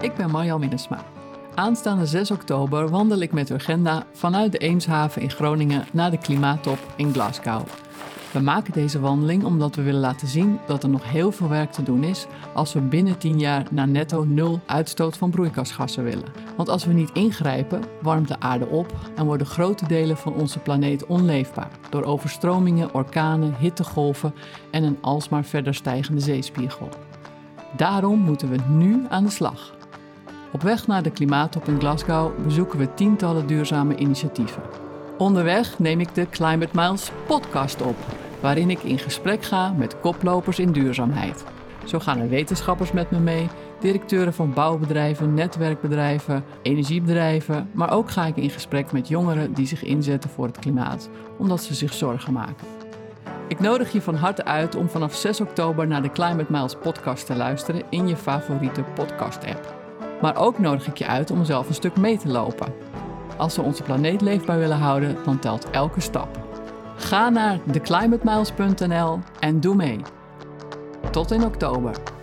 Ik ben Marjan Minnesma. Aanstaande 6 oktober wandel ik met Urgenda vanuit de Eemshaven in Groningen naar de klimaattop in Glasgow. We maken deze wandeling omdat we willen laten zien dat er nog heel veel werk te doen is als we binnen 10 jaar naar netto nul uitstoot van broeikasgassen willen. Want als we niet ingrijpen, warmt de aarde op en worden grote delen van onze planeet onleefbaar door overstromingen, orkanen, hittegolven en een alsmaar verder stijgende zeespiegel. Daarom moeten we nu aan de slag. Op weg naar de klimaattop in Glasgow bezoeken we tientallen duurzame initiatieven. Onderweg neem ik de Climate Miles podcast op, waarin ik in gesprek ga met koplopers in duurzaamheid. Zo gaan er wetenschappers met me mee, directeuren van bouwbedrijven, netwerkbedrijven, energiebedrijven, maar ook ga ik in gesprek met jongeren die zich inzetten voor het klimaat, omdat ze zich zorgen maken. Ik nodig je van harte uit om vanaf 6 oktober naar de Climate Miles podcast te luisteren in je favoriete podcast-app. Maar ook nodig ik je uit om zelf een stuk mee te lopen. Als we onze planeet leefbaar willen houden, dan telt elke stap. Ga naar theclimatemiles.nl en doe mee. Tot in oktober.